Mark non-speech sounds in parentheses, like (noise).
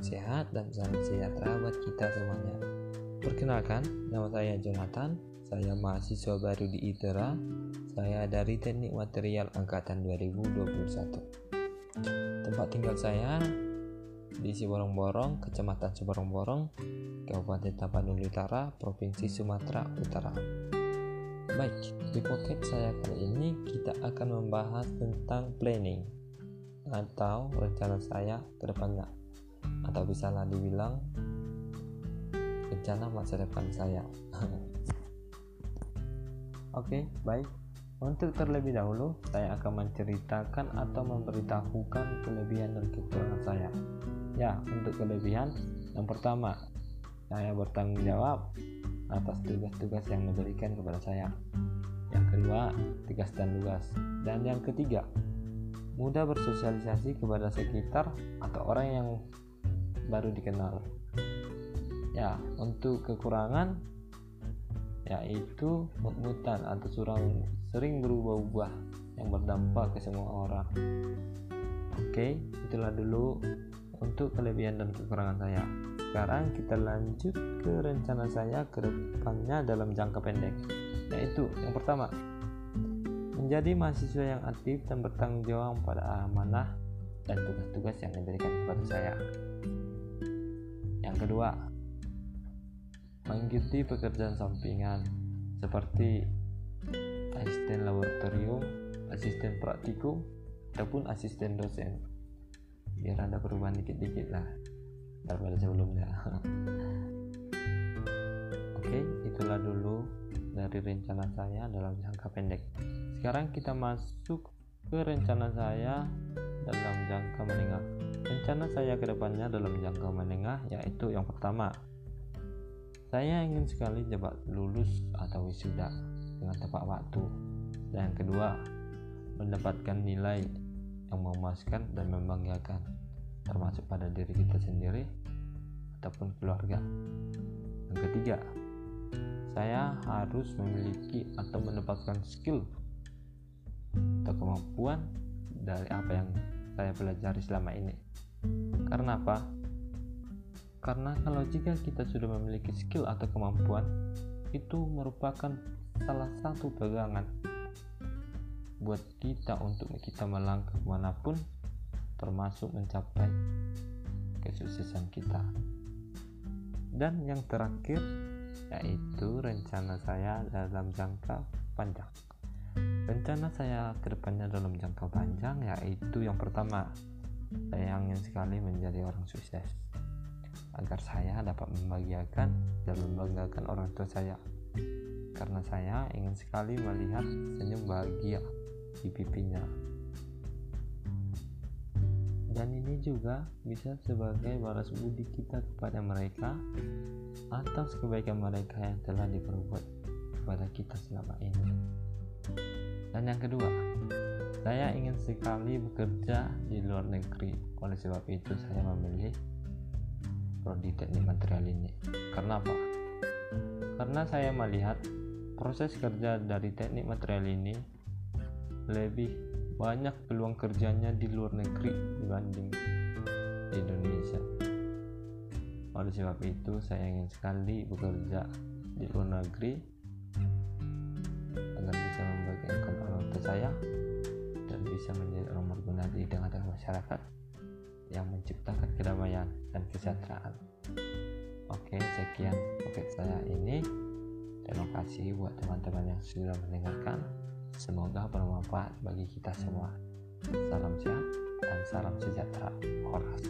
sehat dan salam sejahtera buat kita semuanya. Perkenalkan, nama saya Jonathan. Saya mahasiswa baru di ITERA. Saya dari Teknik Material Angkatan 2021. Tempat tinggal saya di Siborong-Borong, Kecamatan Siborong-Borong, Kabupaten Tapanuli Utara, Provinsi Sumatera Utara. Baik, di pocket saya kali ini kita akan membahas tentang planning atau rencana saya ke depannya atau bisalah dibilang rencana masa depan saya. (laughs) Oke baik. Untuk terlebih dahulu saya akan menceritakan atau memberitahukan kelebihan dan kekurangan saya. Ya untuk kelebihan yang pertama saya bertanggung jawab atas tugas-tugas yang diberikan kepada saya. Yang kedua tugas dan tugas dan yang ketiga mudah bersosialisasi kepada sekitar atau orang yang baru dikenal. Ya untuk kekurangan yaitu mut-mutan atau surang sering berubah-ubah yang berdampak ke semua orang. Oke itulah dulu untuk kelebihan dan kekurangan saya. Sekarang kita lanjut ke rencana saya ke depannya dalam jangka pendek yaitu yang pertama menjadi mahasiswa yang aktif dan bertanggung jawab pada amanah dan tugas-tugas yang diberikan kepada saya yang kedua, mengikuti pekerjaan sampingan seperti asisten laboratorium, asisten praktikum, ataupun asisten dosen. Biar ada perubahan dikit-dikit lah daripada sebelumnya. (laughs) Oke, itulah dulu dari rencana saya dalam jangka pendek. Sekarang kita masuk ke rencana saya dalam jangka menengah. Rencana saya ke depannya dalam jangka menengah yaitu yang pertama, saya ingin sekali cepat lulus atau wisuda dengan tepat waktu. Dan yang kedua, mendapatkan nilai yang memuaskan dan membanggakan, termasuk pada diri kita sendiri ataupun keluarga. Yang ketiga, saya harus memiliki atau mendapatkan skill atau kemampuan dari apa yang saya pelajari selama ini. Karena apa? Karena kalau jika kita sudah memiliki skill atau kemampuan, itu merupakan salah satu pegangan buat kita untuk kita melangkah mana pun termasuk mencapai kesuksesan kita. Dan yang terakhir yaitu rencana saya dalam jangka panjang. Rencana saya ke depannya dalam jangka panjang yaitu yang pertama, saya ingin sekali menjadi orang sukses. Agar saya dapat membahagiakan dan membanggakan orang tua saya. Karena saya ingin sekali melihat senyum bahagia di pipinya. Dan ini juga bisa sebagai balas budi kita kepada mereka atas kebaikan mereka yang telah diperbuat kepada kita selama ini dan yang kedua saya ingin sekali bekerja di luar negeri. Oleh sebab itu saya memilih prodi teknik material ini. Karena apa? Karena saya melihat proses kerja dari teknik material ini lebih banyak peluang kerjanya di luar negeri dibanding di Indonesia. Oleh sebab itu saya ingin sekali bekerja di luar negeri bisa orang tua saya dan bisa menjadi orang berguna di tengah-tengah masyarakat yang menciptakan kedamaian dan kesejahteraan. Oke, sekian pocket saya ini. Terima kasih buat teman-teman yang sudah mendengarkan. Semoga bermanfaat bagi kita semua. Salam sehat dan salam sejahtera. Horas.